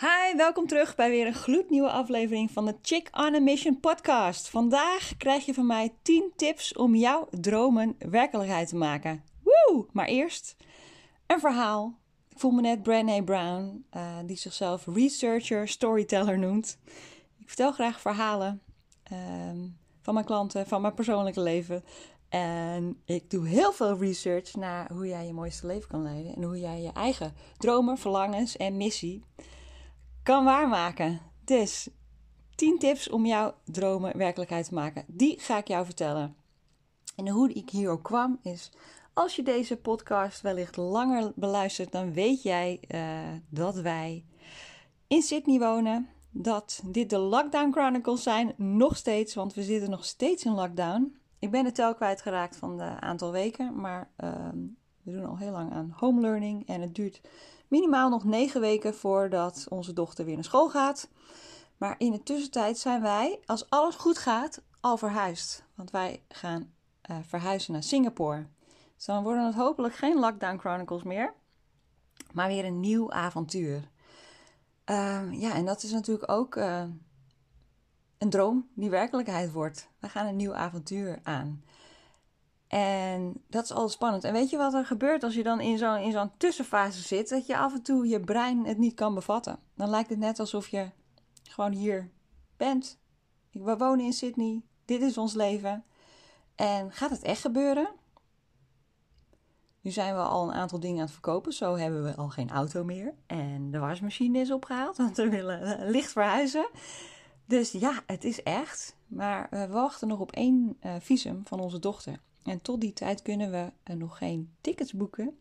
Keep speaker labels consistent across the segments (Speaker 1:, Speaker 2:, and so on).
Speaker 1: Hi, welkom terug bij weer een gloednieuwe aflevering van de Chick on a Mission podcast. Vandaag krijg je van mij 10 tips om jouw dromen werkelijkheid te maken. Woe! Maar eerst een verhaal. Ik voel me net Brené Brown, uh, die zichzelf researcher, storyteller noemt. Ik vertel graag verhalen um, van mijn klanten, van mijn persoonlijke leven. En ik doe heel veel research naar hoe jij je mooiste leven kan leiden. En hoe jij je eigen dromen, verlangens en missie kan waarmaken. Dus 10 tips om jouw dromen werkelijkheid te maken. Die ga ik jou vertellen. En hoe ik hier ook kwam is, als je deze podcast wellicht langer beluistert, dan weet jij uh, dat wij in Sydney wonen. Dat dit de Lockdown Chronicles zijn, nog steeds, want we zitten nog steeds in lockdown. Ik ben de tel kwijtgeraakt van de aantal weken, maar uh, we doen al heel lang aan home learning en het duurt minimaal nog negen weken voordat onze dochter weer naar school gaat. Maar in de tussentijd zijn wij, als alles goed gaat, al verhuisd. Want wij gaan uh, verhuizen naar Singapore. Dus dan worden het hopelijk geen Lockdown Chronicles meer, maar weer een nieuw avontuur. Uh, ja, en dat is natuurlijk ook uh, een droom die werkelijkheid wordt. We gaan een nieuw avontuur aan. En dat is altijd spannend. En weet je wat er gebeurt als je dan in zo'n in zo'n tussenfase zit? Dat je af en toe je brein het niet kan bevatten. Dan lijkt het net alsof je gewoon hier bent. We wonen in Sydney. Dit is ons leven. En gaat het echt gebeuren? Nu zijn we al een aantal dingen aan het verkopen. Zo hebben we al geen auto meer. En de wasmachine is opgehaald, want we willen licht verhuizen. Dus ja, het is echt. Maar we wachten nog op één uh, visum van onze dochter. En tot die tijd kunnen we nog geen tickets boeken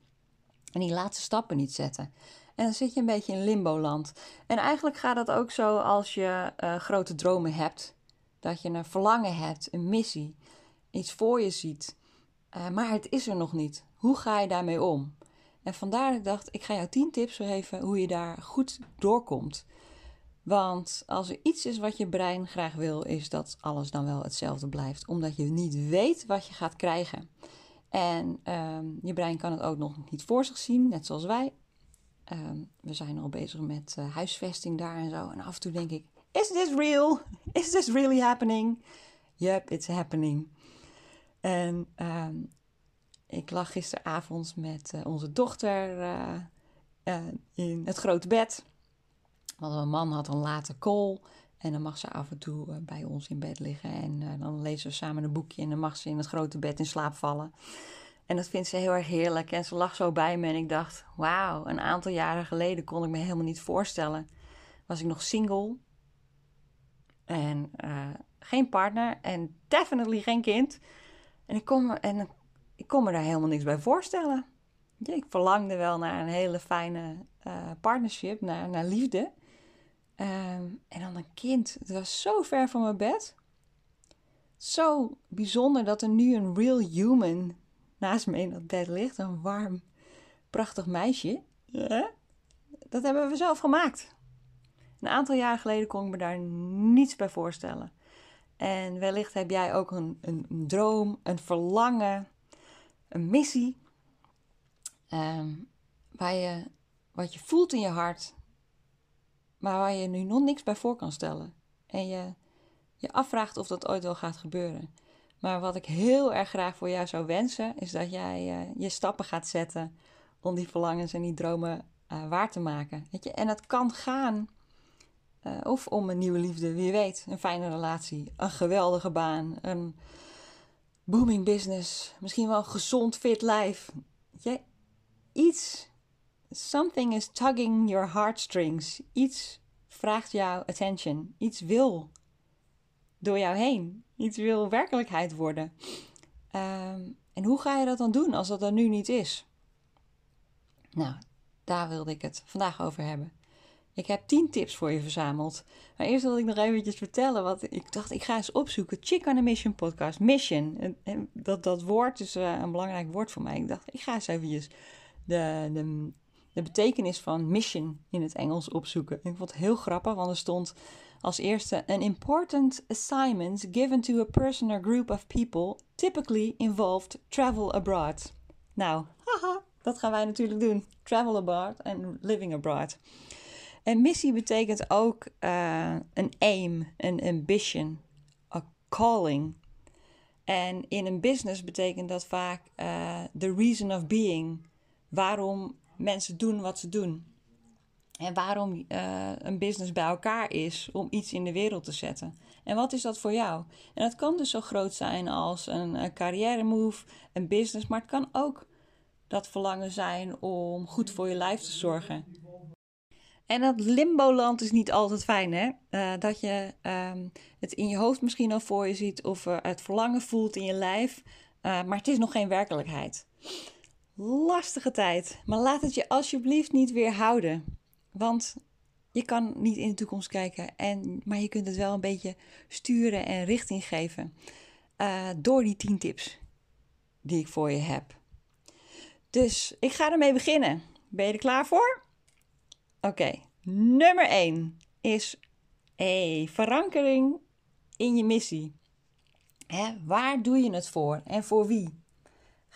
Speaker 1: en die laatste stappen niet zetten. En dan zit je een beetje in limbo-land. En eigenlijk gaat dat ook zo als je uh, grote dromen hebt. Dat je een verlangen hebt, een missie, iets voor je ziet. Uh, maar het is er nog niet. Hoe ga je daarmee om? En vandaar dat ik dacht, ik ga jou 10 tips geven hoe je daar goed doorkomt. Want als er iets is wat je brein graag wil, is dat alles dan wel hetzelfde blijft. Omdat je niet weet wat je gaat krijgen. En um, je brein kan het ook nog niet voor zich zien, net zoals wij. Um, we zijn al bezig met uh, huisvesting daar en zo. En af en toe denk ik: Is this real? Is this really happening? Yep, it's happening. En um, ik lag gisteravond met uh, onze dochter uh, in het grote bed. Want mijn man had een late call. En dan mag ze af en toe uh, bij ons in bed liggen. En uh, dan lezen we samen een boekje. En dan mag ze in het grote bed in slaap vallen. En dat vindt ze heel erg heerlijk. En ze lag zo bij me. En ik dacht: wauw, een aantal jaren geleden kon ik me helemaal niet voorstellen. Was ik nog single. En uh, geen partner. En definitely geen kind. En ik kon, me, en ik kon me daar helemaal niks bij voorstellen. Ja, ik verlangde wel naar een hele fijne partnership, naar, naar liefde. Um, en dan een kind. Het was zo ver van mijn bed. Zo bijzonder dat er nu een real human naast me in dat bed ligt. Een warm, prachtig meisje. Ja, dat hebben we zelf gemaakt. Een aantal jaar geleden kon ik me daar niets bij voorstellen. En wellicht heb jij ook een, een, droom, een verlangen, een missie. Um, waar je, wat je voelt in je hart, maar waar je nu nog niks bij voor kan stellen. En je je afvraagt of dat ooit wel gaat gebeuren. Maar wat ik heel erg graag voor jou zou wensen, is dat jij uh, je stappen gaat zetten om die verlangens en die dromen uh, waar te maken. Weet je? En dat kan gaan uh, of om een nieuwe liefde, wie weet, een fijne relatie, een geweldige baan, een booming business, misschien wel een gezond, fit lijf. Weet je? Iets Something is tugging your heartstrings. Iets vraagt jouw attention. Iets wil door jou heen. Iets wil werkelijkheid worden. Um, en hoe ga je dat dan doen als dat er nu niet is? Nou, daar wilde ik het vandaag over hebben. Ik heb 10 tips voor je verzameld. Maar eerst wil ik nog eventjes vertellen wat ik dacht. Ik ga eens opzoeken. Chick on a Mission podcast. Mission. Dat, dat woord is uh, een belangrijk woord voor mij. Ik dacht, ik ga eens eventjes de, de de betekenis van mission in het Engels opzoeken. Ik vond het heel grappig, want er stond als eerste: An important assignment given to a person or group of people typically involved travel abroad. Nou, haha, dat gaan wij natuurlijk doen. Travel abroad en living abroad. En missie betekent ook uh, een aim, een ambition, a calling. En in een business betekent dat vaak uh, the reason of being. Waarom mensen doen wat ze doen. En waarom uh, een business bij elkaar is om iets in de wereld te zetten. En wat is dat voor jou? En dat kan dus zo groot zijn als een, een carrière move, een business, maar het kan ook dat verlangen zijn om goed voor je lijf te zorgen. En dat limbo-land is niet altijd fijn, hè? Uh, dat je um, het in je hoofd misschien al voor je ziet of het verlangen voelt in je lijf, maar het is nog geen werkelijkheid. Lastige tijd, maar laat het je alsjeblieft niet weerhouden. Want je kan niet in de toekomst kijken, en, maar je kunt het wel een beetje sturen en richting geven door die 10 tips die ik voor je heb. Dus ik ga ermee beginnen. Ben je er klaar voor? Oké, nummer 1 is hey, verankering in je missie. Hè, waar doe je het voor en voor wie?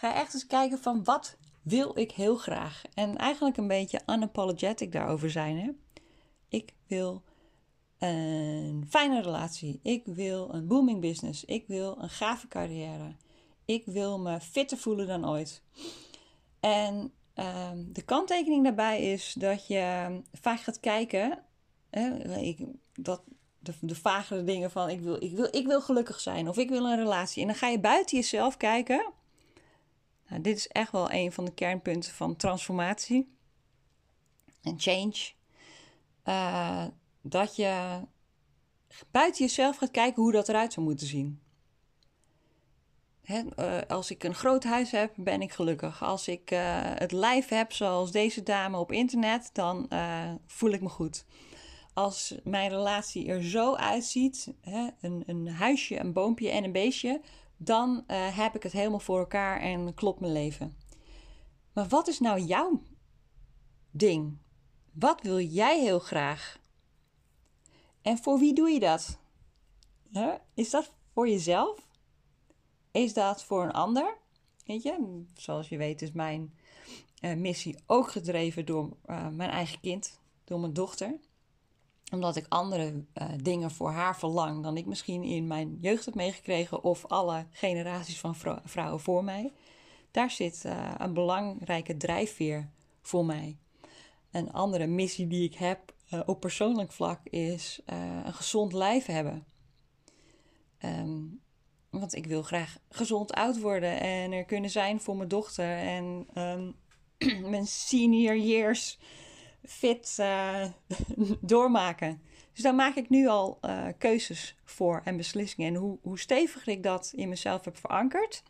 Speaker 1: Ga echt eens kijken van wat wil ik heel graag. En eigenlijk een beetje unapologetic daarover zijn. Hè? Ik wil een fijne relatie. Ik wil een booming business. Ik wil een gave carrière. Ik wil me fitter voelen dan ooit. En Ehm, de kanttekening daarbij is dat je vaak gaat kijken, hè, ik, dat, de, de vagere dingen van ik wil, ik, wil, ik wil gelukkig zijn of ik wil een relatie. En dan ga je buiten jezelf kijken. Nou, dit is echt wel een van de kernpunten van transformatie en change. Uh, dat je buiten jezelf gaat kijken hoe dat eruit zou moeten zien. Eh, als ik een groot huis heb, ben ik gelukkig. Als ik uh, het lijf heb zoals deze dame op internet, dan voel ik me goed. Als mijn relatie er zo uitziet, hè, een, een, huisje, een boompje en een beestje, dan heb ik het helemaal voor elkaar en klopt mijn leven. Maar wat is nou jouw ding? Wat wil jij heel graag? En voor wie doe je dat? Is dat voor jezelf? Is dat voor een ander? Weet je, zoals je weet is mijn uh, missie ook gedreven door uh, mijn eigen kind, door mijn dochter. Omdat ik andere uh, dingen voor haar verlang dan ik misschien in mijn jeugd heb meegekregen of alle generaties van vrou vrouwen voor mij. Daar zit een belangrijke drijfveer voor mij. Een andere missie die ik heb op persoonlijk vlak is een gezond lijf hebben. Um, want ik wil graag gezond oud worden en er kunnen zijn voor mijn dochter. En um, mijn senior years fit uh, doormaken. Dus daar maak ik nu al uh, keuzes voor en beslissingen. En hoe, hoe steviger ik dat in mezelf heb verankerd.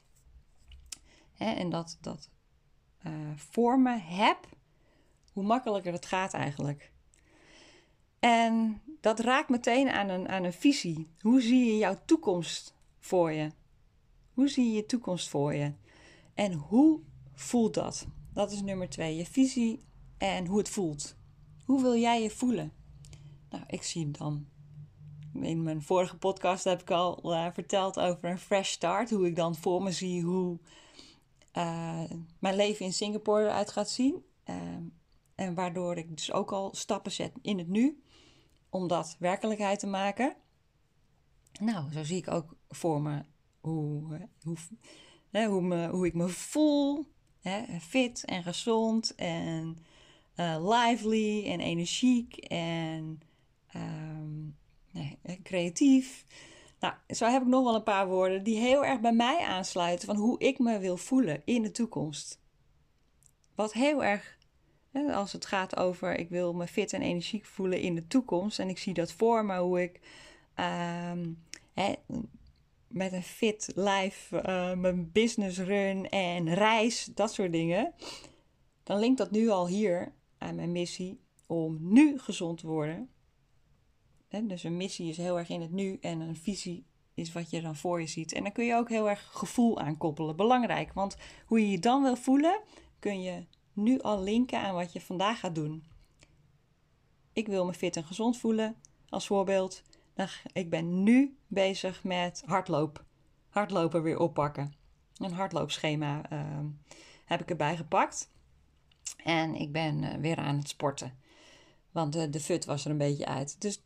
Speaker 1: Hè, en dat, dat uh, voor me heb, hoe makkelijker het gaat eigenlijk. En dat raakt meteen aan een, aan een visie. Hoe zie je jouw toekomst voor je? Hoe zie je je toekomst voor je? En hoe voelt dat? Dat is nummer twee. Je visie en hoe het voelt. Hoe wil jij je voelen? Nou, ik zie dan. In mijn vorige podcast heb ik al uh, verteld over een fresh start. Hoe ik dan voor me zie hoe uh, mijn leven in Singapore eruit gaat zien. Uh, en waardoor ik dus ook al stappen zet in het nu. Om dat werkelijkheid te maken. Nou, zo zie ik ook voor me hoe, hoe, hè, hoe, me, hoe ik me voel. Hè, fit en gezond en uh, lively en energiek en um, nee, creatief. Nou, zo heb ik nog wel een paar woorden die heel erg bij mij aansluiten van hoe ik me wil voelen in de toekomst. Wat heel erg, hè, als het gaat over ik wil me fit en energiek voelen in de toekomst en ik zie dat voor me hoe ik hè, met een fit life, mijn business run en reis, dat soort dingen. Dan linkt dat nu al hier aan mijn missie om nu gezond te worden. dus een missie is heel erg in het nu en een visie is wat je dan voor je ziet. En dan kun je ook heel erg gevoel aan koppelen. Belangrijk, want hoe je je dan wil voelen, kun je nu al linken aan wat je vandaag gaat doen. Ik wil me fit en gezond voelen, als voorbeeld ik ben nu bezig met hardloop. Hardlopen weer oppakken. Een hardloopschema uh, heb ik erbij gepakt. En ik ben uh, weer aan het sporten. Want de, de fut was er een beetje uit. Dus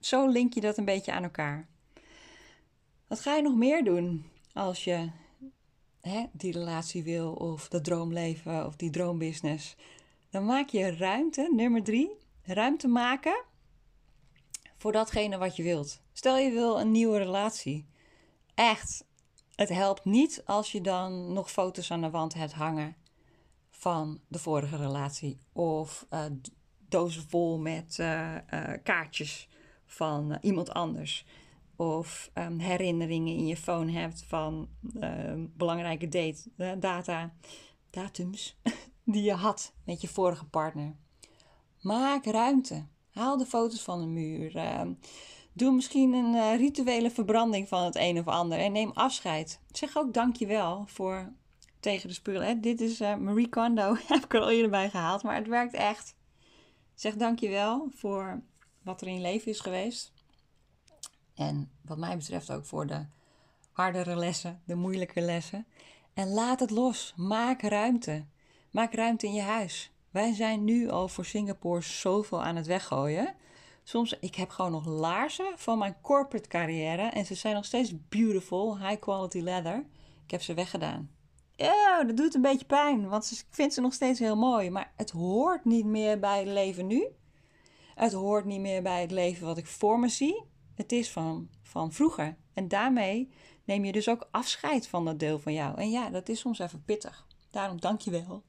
Speaker 1: zo link je dat een beetje aan elkaar. Wat ga je nog meer doen als je hè, die relatie wil, of dat droomleven, of die droombusiness? Dan maak je ruimte, nummer drie, ruimte maken voor datgene wat je wilt. Stel je wil een nieuwe relatie. Echt, het helpt niet als je dan nog foto's aan de wand hebt hangen van de vorige relatie. Of uh, dozen vol met uh, uh, kaartjes van iemand anders. Of um, herinneringen in je phone hebt van ehm, belangrijke date, data, datums die je had met je vorige partner. Maak ruimte. Haal de foto's van de muur. Ehm, doe misschien een rituele verbranding van het een of ander. En neem afscheid. Zeg ook dankjewel voor tegen de spullen. Dit is uh, Marie Kondo. Heb ik er al eerder bij gehaald. Maar het werkt echt. Zeg dankjewel voor wat er in je leven is geweest. En wat mij betreft ook voor de hardere lessen, de moeilijke lessen. En laat het los. Maak ruimte. Maak ruimte in je huis. Wij zijn nu al voor Singapore zoveel aan het weggooien. Soms, ik heb gewoon nog laarzen van mijn corporate carrière. En ze zijn nog steeds beautiful, high quality leather. Ik heb ze weggedaan. Ja, dat doet een beetje pijn, want ik vind ze nog steeds heel mooi. Maar het hoort niet meer bij het leven nu. Het hoort niet meer bij het leven wat ik voor me zie. Het is van, van vroeger. En daarmee neem je dus ook afscheid van dat deel van jou. En ja, dat is soms even pittig. Daarom dank je wel.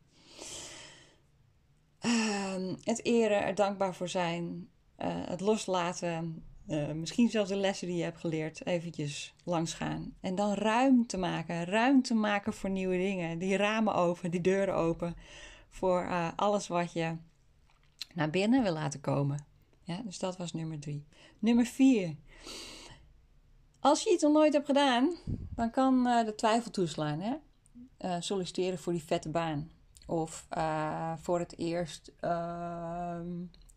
Speaker 1: Uh, het eren, er dankbaar voor zijn, uh, het loslaten, uh, misschien zelfs de lessen die je hebt geleerd, eventjes langs gaan. En dan ruimte maken, ruimte maken voor nieuwe dingen. Die ramen open, die deuren open voor uh, alles wat je naar binnen wil laten komen. Ja, dus dat was nummer drie. Nummer vier. Als je iets nog nooit hebt gedaan, dan kan de twijfel toeslaan. Hè? solliciteren voor die vette baan. Of voor het eerst uh,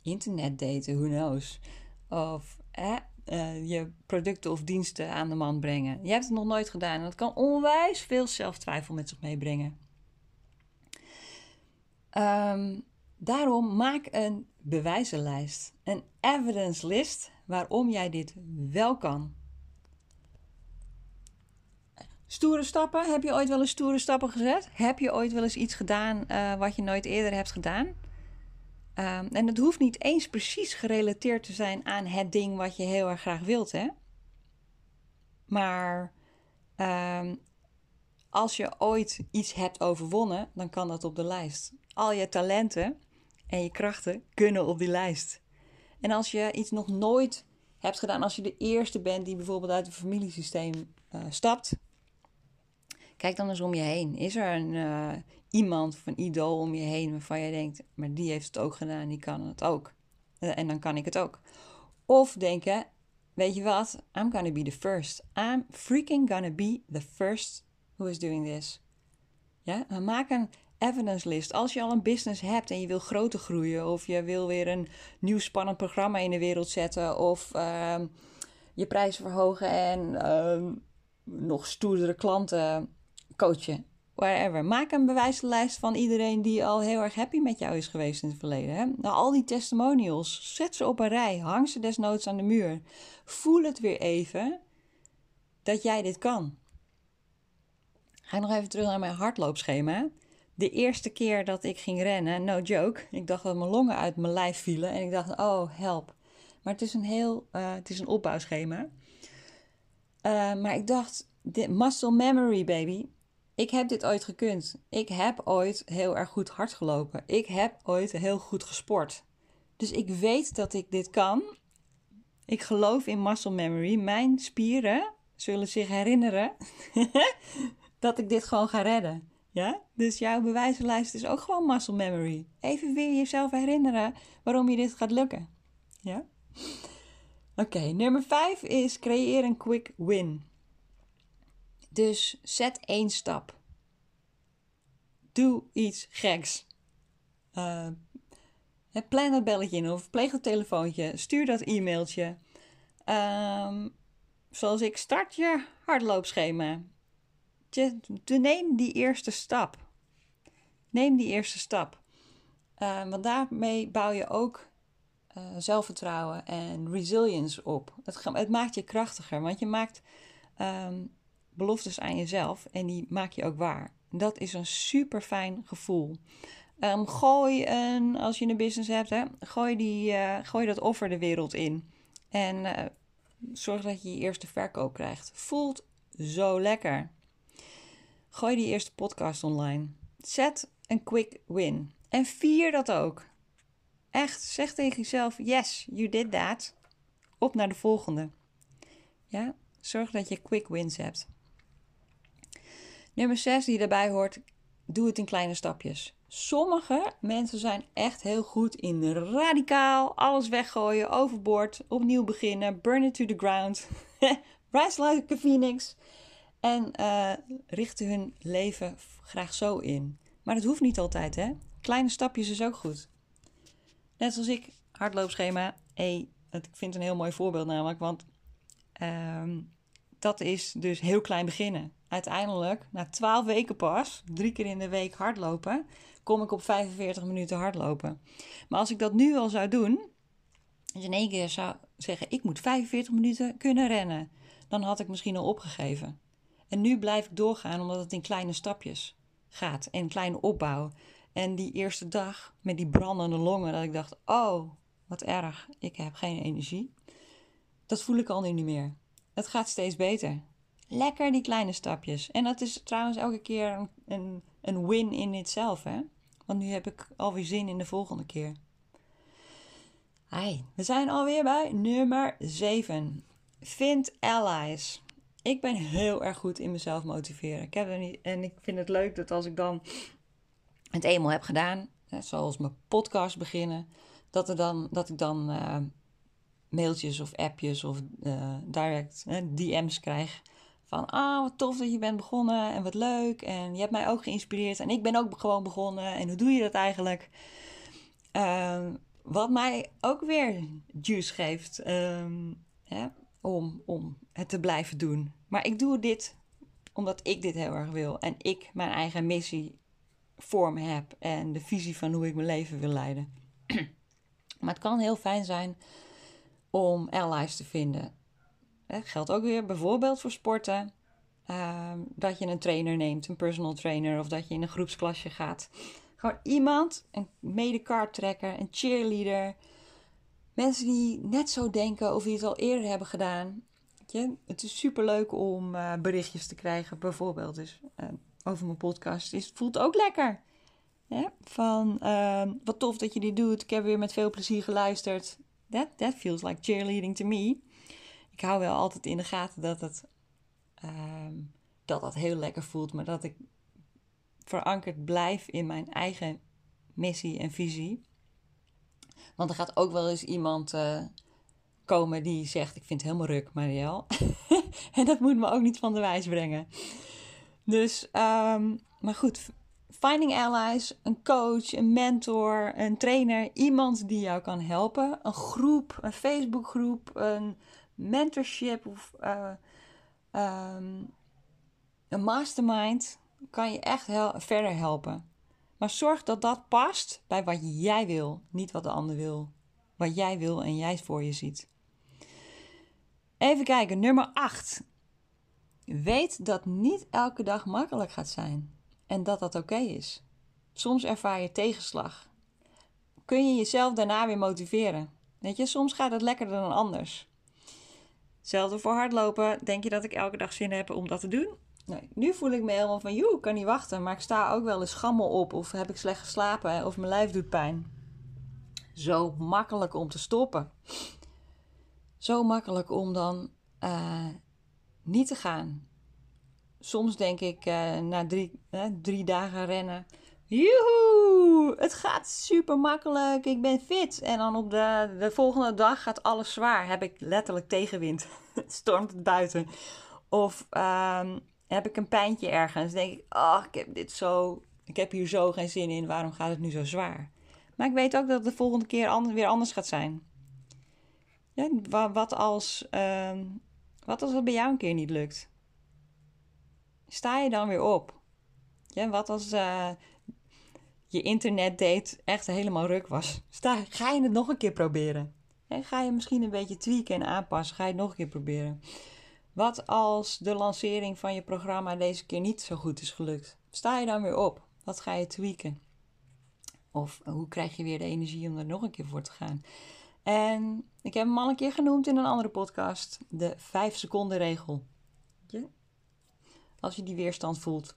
Speaker 1: internet daten, who knows. Of uh, je producten of diensten aan de man brengen. Je hebt het nog nooit gedaan en dat kan onwijs veel zelftwijfel met zich meebrengen. Um, daarom maak een bewijzenlijst, een evidence list waarom jij dit wel kan. Stoere stappen. Heb je ooit wel eens stoere stappen gezet? Heb je ooit wel eens iets gedaan uh, wat je nooit eerder hebt gedaan? Um, en het hoeft niet eens precies gerelateerd te zijn aan het ding wat je heel erg graag wilt, hè? Maar um, als je ooit iets hebt overwonnen, dan kan dat op de lijst. Al je talenten en je krachten kunnen op die lijst. En als je iets nog nooit hebt gedaan, als je de eerste bent die bijvoorbeeld uit het familiesysteem uh, stapt, Kijk dan eens om je heen. Is er een, uh, iemand of een idool om je heen waarvan je denkt, maar die heeft het ook gedaan, die kan het ook. Uh, en dan kan ik het ook. Of denken, weet je wat, I'm gonna be the first. I'm freaking gonna be the first who is doing this. Ja, maak een evidence list. Als je al een business hebt en je wil groter groeien, of je wil weer een nieuw spannend programma in de wereld zetten, of uh, je prijzen verhogen en uh, nog stoerdere klanten coachen, wherever. Maak een bewijslijst van iedereen die al heel erg happy met jou is geweest in het verleden. Hè? Nou, al die testimonials, zet ze op een rij, hang ze desnoods aan de muur. Voel het weer even dat jij dit kan. Ga nog even terug naar mijn hardloopschema. De eerste keer dat ik ging rennen, no joke, ik dacht dat mijn longen uit mijn lijf vielen en ik dacht, oh help. Maar het is een heel, uh, het is een opbouwschema. Uh, maar ik dacht, muscle memory baby, ik heb dit ooit gekund. Ik heb ooit heel erg goed hard gelopen. Ik heb ooit heel goed gesport. Dus ik weet dat ik dit kan. Ik geloof in muscle memory. Mijn spieren zullen zich herinneren dat ik dit gewoon ga redden. Ja? Dus jouw bewijzenlijst is ook gewoon muscle memory. Even weer jezelf herinneren waarom je dit gaat lukken. Ja? Oké, nummer 5 is creëer een quick win. Dus zet één stap. Doe iets geks. Uh, plan dat belletje in of pleeg dat telefoontje. Stuur dat e-mailtje. Um, zoals ik, start je hardloopschema. Je, neem die eerste stap. Neem die eerste stap. Uh, want daarmee bouw je ook uh, zelfvertrouwen en resilience op. Het, het, maakt je krachtiger, want je maakt beloftes aan jezelf en die maak je ook waar. Dat is een super fijn gevoel. Um, gooi een, als je een business hebt, hè, gooi, die, uh, gooi dat offer de wereld in. En uh, zorg dat je je eerste verkoop krijgt. Voelt zo lekker. Gooi die eerste podcast online. Zet een quick win. En vier dat ook. Echt, zeg tegen jezelf: Yes, you did that. Op naar de volgende. Ja, zorg dat je quick wins hebt. Nummer 6 die daarbij hoort: doe het in kleine stapjes. Sommige mensen zijn echt heel goed in radicaal alles weggooien, overboord, opnieuw beginnen, burn it to the ground, rise like a phoenix en uh, richten hun leven graag zo in. Maar dat hoeft niet altijd, hè? Kleine stapjes is ook goed. Net zoals ik, hardloopschema. Hey, ik vind het een heel mooi voorbeeld namelijk, want uh, dat is dus heel klein beginnen. Uiteindelijk, na 12 weken pas, drie keer in de week hardlopen, kom ik op 45 minuten hardlopen. Maar als ik dat nu al zou doen, dus in één keer zou zeggen: ik moet 45 minuten kunnen rennen, dan had ik misschien al opgegeven. En nu blijf ik doorgaan omdat het in kleine stapjes gaat en kleine opbouw. En die eerste dag met die brandende longen, dat ik dacht: oh, wat erg, ik heb geen energie. Dat voel ik al nu niet meer. Het gaat steeds beter. Lekker die kleine stapjes. En dat is trouwens elke keer een, een, een win in itself, hè? Want nu heb ik alweer zin in de volgende keer. Hi, we zijn alweer bij nummer 7. Vind allies. Ik ben heel erg goed in mezelf motiveren. Ik heb er niet, en ik vind het leuk dat als ik dan het eenmaal heb gedaan, zoals mijn podcast beginnen, dat, er dan, dat ik dan uh, mailtjes of appjes of uh, direct DM's krijg van, ah, wat tof dat je bent begonnen en wat leuk. En je hebt mij ook geïnspireerd en ik ben ook gewoon begonnen. En hoe doe je dat eigenlijk? Uh, wat mij ook weer juice geeft um, hè, om, om het te blijven doen. Maar ik doe dit omdat ik dit heel erg wil. En ik mijn eigen missie voor me heb. En de visie van hoe ik mijn leven wil leiden. maar het kan heel fijn zijn om allies te vinden. Geldt ook weer bijvoorbeeld voor sporten. Ehm, dat je een trainer neemt, een personal trainer, of dat je in een groepsklasje gaat. Gewoon iemand, een medecardtrekker, een cheerleader. Mensen die net zo denken of die het al eerder hebben gedaan. Je, het is super leuk om uh, berichtjes te krijgen, bijvoorbeeld dus, over mijn podcast. Het voelt ook lekker. Van uh, wat tof dat je dit doet. Ik heb weer met veel plezier geluisterd. That, that feels like cheerleading to me ik hou wel altijd in de gaten dat het ehm, dat dat heel lekker voelt, maar dat ik verankerd blijf in mijn eigen missie en visie. Want er gaat ook wel eens iemand uh, komen die zegt: Ik vind het helemaal ruk, Marielle. en dat moet me ook niet van de wijs brengen. Dus, um, maar goed, finding allies, een coach, een mentor, een trainer, iemand die jou kan helpen, een groep, een Facebookgroep, een mentorship of uh, um, een mastermind kan je echt verder helpen. Maar zorg dat dat past bij wat jij wil, niet wat de ander wil. Wat jij wil en jij voor je ziet. Even kijken, nummer 8. Weet dat niet elke dag makkelijk gaat zijn en dat dat oké is. Soms ervaar je tegenslag. Kun je jezelf daarna weer motiveren? Weet je, soms gaat het lekkerder dan anders. Hetzelfde voor hardlopen. Denk je dat ik elke dag zin heb om dat te doen? Nee, nu voel ik me helemaal van, joe, ik kan niet wachten. Maar ik sta ook wel eens schammel op. Of heb ik slecht geslapen. Of mijn lijf doet pijn. Zo makkelijk om te stoppen. Zo makkelijk om dan uh, niet te gaan. Soms denk ik uh, na drie, drie dagen rennen. Joehoe, het gaat super makkelijk. Ik ben fit. En dan op de, de volgende dag gaat alles zwaar. Heb ik letterlijk tegenwind. Stormt het buiten. Of um, heb ik een pijntje ergens. Dan denk ik, oh, ik heb dit zo. Ik heb hier zo geen zin in. Waarom gaat het nu zo zwaar? Maar ik weet ook dat het de volgende keer weer anders gaat zijn. Ja, wat, als, um, wat als het bij jou een keer niet lukt? Sta je dan weer op? Ja, wat als uh, je internetdate echt helemaal ruk was. Sta, ga je het nog een keer proberen? En ga je misschien een beetje tweaken en aanpassen? Ga je het nog een keer proberen? Wat als de lancering van je programma deze keer niet zo goed is gelukt? Sta je dan weer op? Wat ga je tweaken? Of hoe krijg je weer de energie om er nog een keer voor te gaan? En ik heb hem al een keer genoemd in een andere podcast: de 5 seconden regel. Als je die weerstand voelt,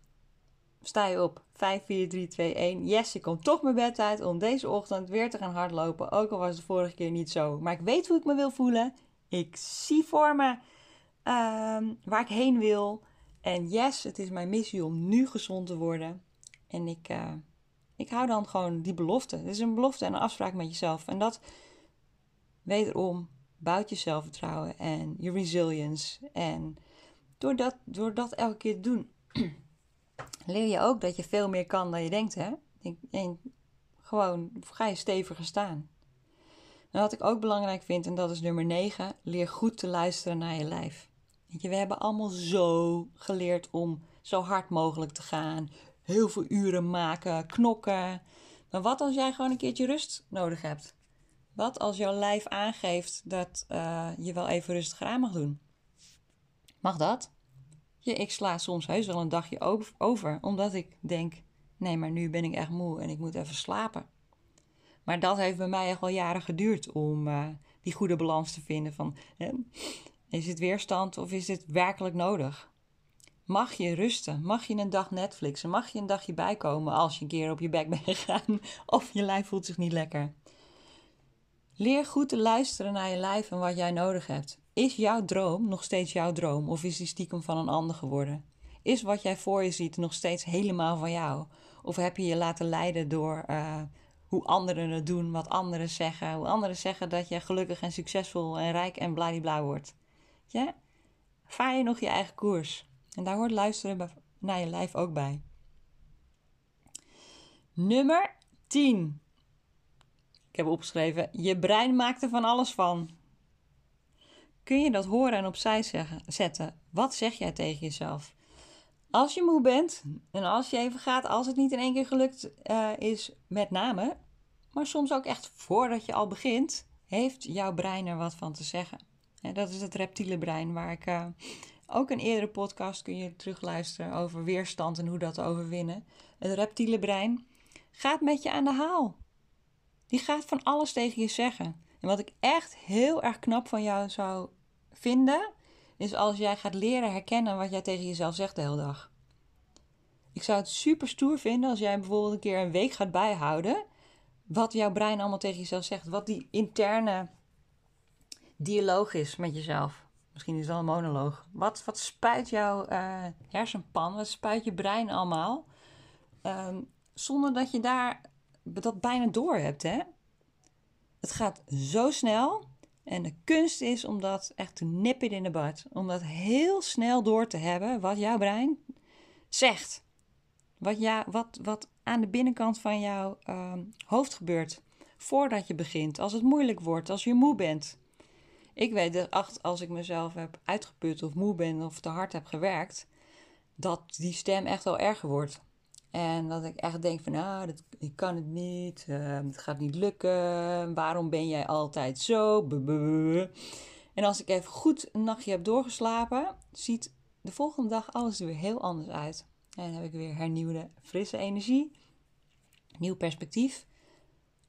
Speaker 1: sta je op. 5, 4, 3, 2, 1. Yes, ik kom toch mijn bed uit om deze ochtend weer te gaan hardlopen. Ook al was het de vorige keer niet zo. Maar ik weet hoe ik me wil voelen. Ik zie voor me um, waar ik heen wil. En yes, het is mijn missie om nu gezond te worden. En ik, uh, ik hou dan gewoon die belofte. Het is een belofte en een afspraak met jezelf. En dat wederom bouwt je zelfvertrouwen en je resilience. En door dat, door dat elke keer te doen, leer je ook dat je veel meer kan dan je denkt. Hè? En gewoon je steviger staan. En wat ik ook belangrijk vind, en dat is nummer 9, leer goed te luisteren naar je lijf. We hebben allemaal zo geleerd om zo hard mogelijk te gaan, heel veel uren maken, knokken. Maar wat als jij gewoon een keertje rust nodig hebt? Wat als jouw lijf aangeeft dat uh, je wel even rustig aan mag doen? Mag dat? Ja, ik sla soms heus wel een dagje over, omdat ik denk: nee, maar nu ben ik echt moe en ik moet even slapen. Maar dat heeft bij mij echt wel jaren geduurd om uh, die goede balans te vinden van is het weerstand of is het werkelijk nodig? Mag je rusten? Mag je een dag Netflixen? Mag je een dagje bijkomen als je een keer op je bek bent gegaan of je lijf voelt zich niet lekker? Leer goed te luisteren naar je lijf en wat jij nodig hebt. Is jouw droom nog steeds jouw droom of is die stiekem van een ander geworden? Is wat jij voor je ziet nog steeds helemaal van jou? Of heb je je laten leiden door uh, hoe anderen het doen, wat anderen zeggen, hoe anderen zeggen dat je gelukkig en succesvol en rijk en bladibla wordt? Ja? Vaar je nog je eigen koers? En daar hoort luisteren naar je lijf ook bij. Nummer 10. Ik heb opgeschreven: je brein maakt er van alles van. Kun je dat horen en opzij zeggen, zetten? Wat zeg jij tegen jezelf? Als je moe bent en als je even gaat, als het niet in één keer gelukt uh, is, met name, maar soms ook echt voordat je al begint, heeft jouw brein er wat van te zeggen. dat is het reptiele brein, waar ik uh, ook een eerdere podcast kun je terugluisteren over weerstand en hoe dat te overwinnen. Het reptiele brein gaat met je aan de haal. Die gaat van alles tegen je zeggen. En wat ik echt heel erg knap van jou zou vinden, is als jij gaat leren herkennen wat jij tegen jezelf zegt de hele dag. Ik zou het super stoer vinden als jij bijvoorbeeld een keer een week gaat bijhouden. Wat jouw brein allemaal tegen jezelf zegt. Wat die interne dialoog is met jezelf. Misschien is wel een monoloog. Wat, wat spuit jouw uh, hersenpan? Wat spuit je brein allemaal? Um, zonder dat je daar dat bijna door hebt, hè? Het gaat zo snel. En de kunst is om dat echt te nippen in de bad. Om dat heel snel door te hebben wat jouw brein zegt. Wat, ja, wat, wat aan de binnenkant van jouw uh, hoofd gebeurt. Voordat je begint. Als het moeilijk wordt. Als je moe bent. Ik weet dat als ik mezelf heb uitgeput of moe ben of te hard heb gewerkt. Dat die stem echt wel erger wordt. En dat ik echt denk van, nou, dat, ik kan het niet, uh, het gaat niet lukken, waarom ben jij altijd zo? En als ik even goed een nachtje heb doorgeslapen, ziet de volgende dag alles er weer heel anders uit. En dan heb ik weer hernieuwde, frisse energie, nieuw perspectief.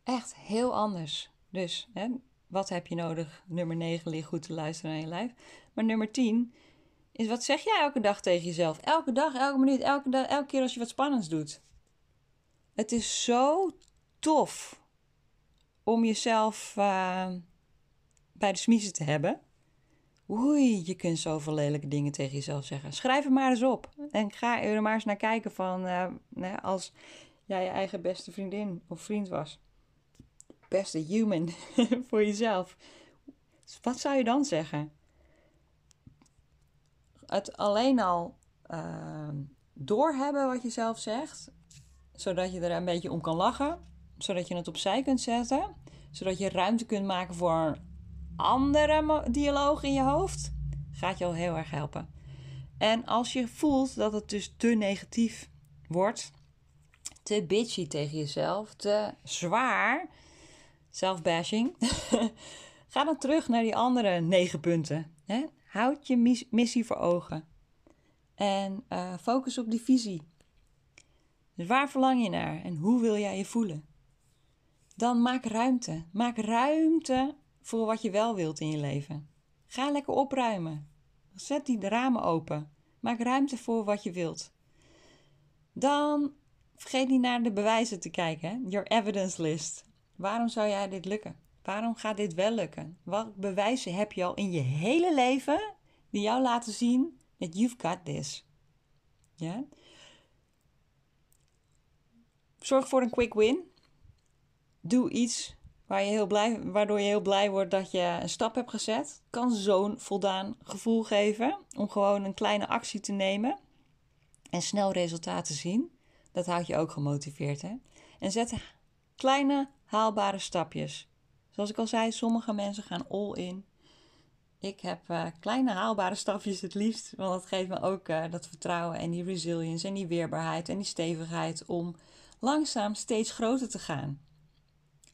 Speaker 1: Echt heel anders. Dus, hè, wat heb je nodig? Nummer 9 ligt goed te luisteren naar je lijf. Maar nummer 10 is wat zeg jij elke dag tegen jezelf? Elke dag, elke minuut, elke, dag, elke keer als je wat spannends doet. Het is zo tof om jezelf uh, bij de smiezen te hebben. Oei, je kunt zoveel lelijke dingen tegen jezelf zeggen. Schrijf er maar eens op. En ga er maar eens naar kijken van uh, als jij je eigen beste vriendin of vriend was. Beste human voor jezelf. Wat zou je dan zeggen? Het alleen al uh, doorhebben wat je zelf zegt, zodat je er een beetje om kan lachen, zodat je het opzij kunt zetten, zodat je ruimte kunt maken voor een andere dialoog in je hoofd, gaat je al heel erg helpen. En als je voelt dat het dus te negatief wordt, te bitchy tegen jezelf, te zwaar, self-bashing, ga dan terug naar die andere negen punten. Houd je missie voor ogen en uh, focus op die visie. Dus waar verlang je naar en hoe wil jij je voelen? Dan maak ruimte. Maak ruimte voor wat je wel wilt in je leven. Ga lekker opruimen. Zet die ramen open. Maak ruimte voor wat je wilt. Dan vergeet niet naar de bewijzen te kijken. Your evidence list. Waarom zou jij dit lukken? Waarom gaat dit wel lukken? Wat bewijzen heb je al in je hele leven die jou laten zien dat you've got this? Ja? Zorg voor een quick win. Doe iets waar je heel blij, waardoor je heel blij wordt dat je een stap hebt gezet. Kan zo'n voldaan gevoel geven om gewoon een kleine actie te nemen en snel resultaten te zien. Dat houdt je ook gemotiveerd. Hè? En zet kleine haalbare stapjes. Zoals ik al zei, sommige mensen gaan all in. Ik heb uh, kleine haalbare stapjes het liefst, want dat geeft me ook uh, dat vertrouwen en die resilience en die weerbaarheid en die stevigheid om langzaam steeds groter te gaan.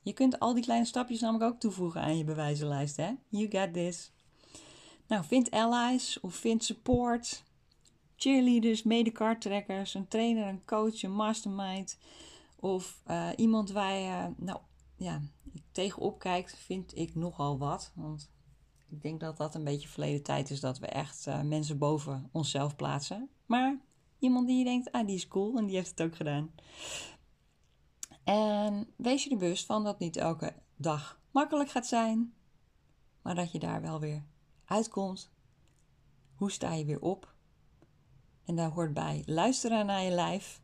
Speaker 1: Je kunt al die kleine stapjes namelijk ook toevoegen aan je bewijzenlijst. Hè? You got this. Nou, vind allies of vind support. Cheerleaders, medekarttrekkers, een trainer, een coach, een mastermind. Of uh, iemand waar je nou, ja, tegenop kijkt, vind ik nogal wat. Want ik denk dat dat een beetje verleden tijd is dat we echt uh, mensen boven onszelf plaatsen. Maar iemand die je denkt, ah, die is cool en die heeft het ook gedaan. En wees je er bewust van dat niet elke dag makkelijk gaat zijn, maar dat je daar wel weer uitkomt. Hoe sta je weer op? En daar hoort bij luisteren naar je lijf.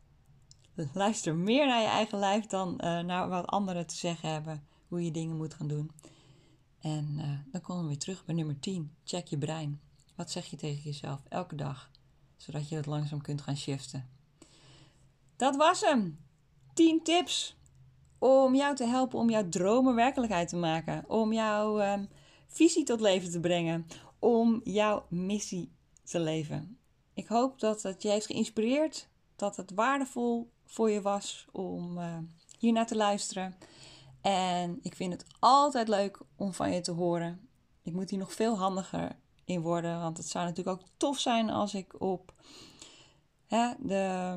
Speaker 1: Luister meer naar je eigen lijf dan uh, naar wat anderen te zeggen hebben hoe je dingen moet gaan doen. En uh, dan komen we weer terug bij nummer 10. Check je brein. Wat zeg je tegen jezelf elke dag, zodat je het langzaam kunt gaan shiften. Dat was hem. 10 tips om jou te helpen om jouw dromen werkelijkheid te maken. Om jouw um, visie tot leven te brengen. Om jouw missie te leven. Ik hoop dat het je heeft geïnspireerd. Dat het waardevol voor je was om uh, hier naar te luisteren. En ik vind het altijd leuk om van je te horen. Ik moet hier nog veel handiger in worden. Want het zou natuurlijk ook tof zijn als ik op, hè, de,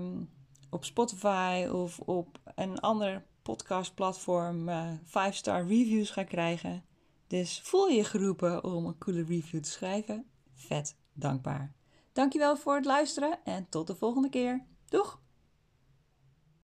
Speaker 1: op Spotify of op een ander podcastplatform 5-star uh, reviews ga krijgen. Dus voel je geroepen om een coole review te schrijven. Vet dankbaar. Dankjewel voor het luisteren en tot de volgende keer. Doeg!